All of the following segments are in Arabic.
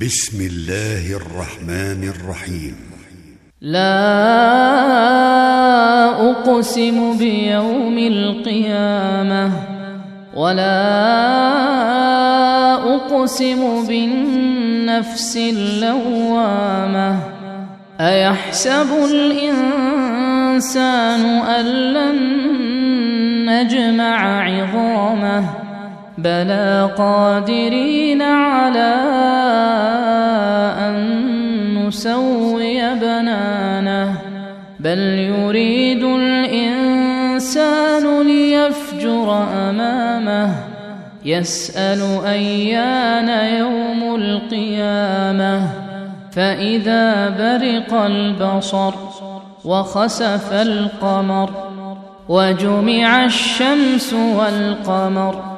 بسم الله الرحمن الرحيم. لا أقسم بيوم القيامة ولا أقسم بالنفس اللوامة. أيحسب الإنسان أن لن نجمع عظامه؟ بلى قادرين على ان نسوي بنانه بل يريد الانسان ليفجر امامه يسال ايان يوم القيامه فاذا برق البصر وخسف القمر وجمع الشمس والقمر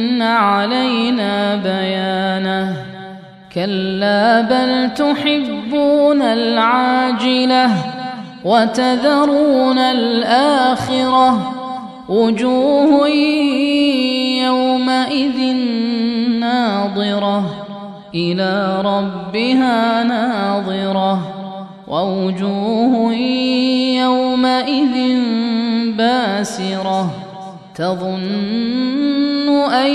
علينا بيانه. كلا بل تحبون العاجلة وتذرون الآخرة. وجوه يومئذ ناظرة. إلى ربها ناظرة. ووجوه يومئذ باسرة. تظن أن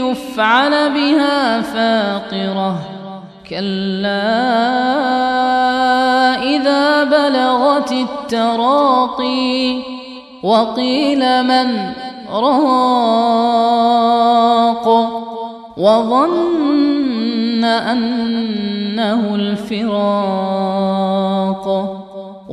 يفعل بها فاقرة. كلا إذا بلغت التراقي وقيل من راق وظن أنه الفراق.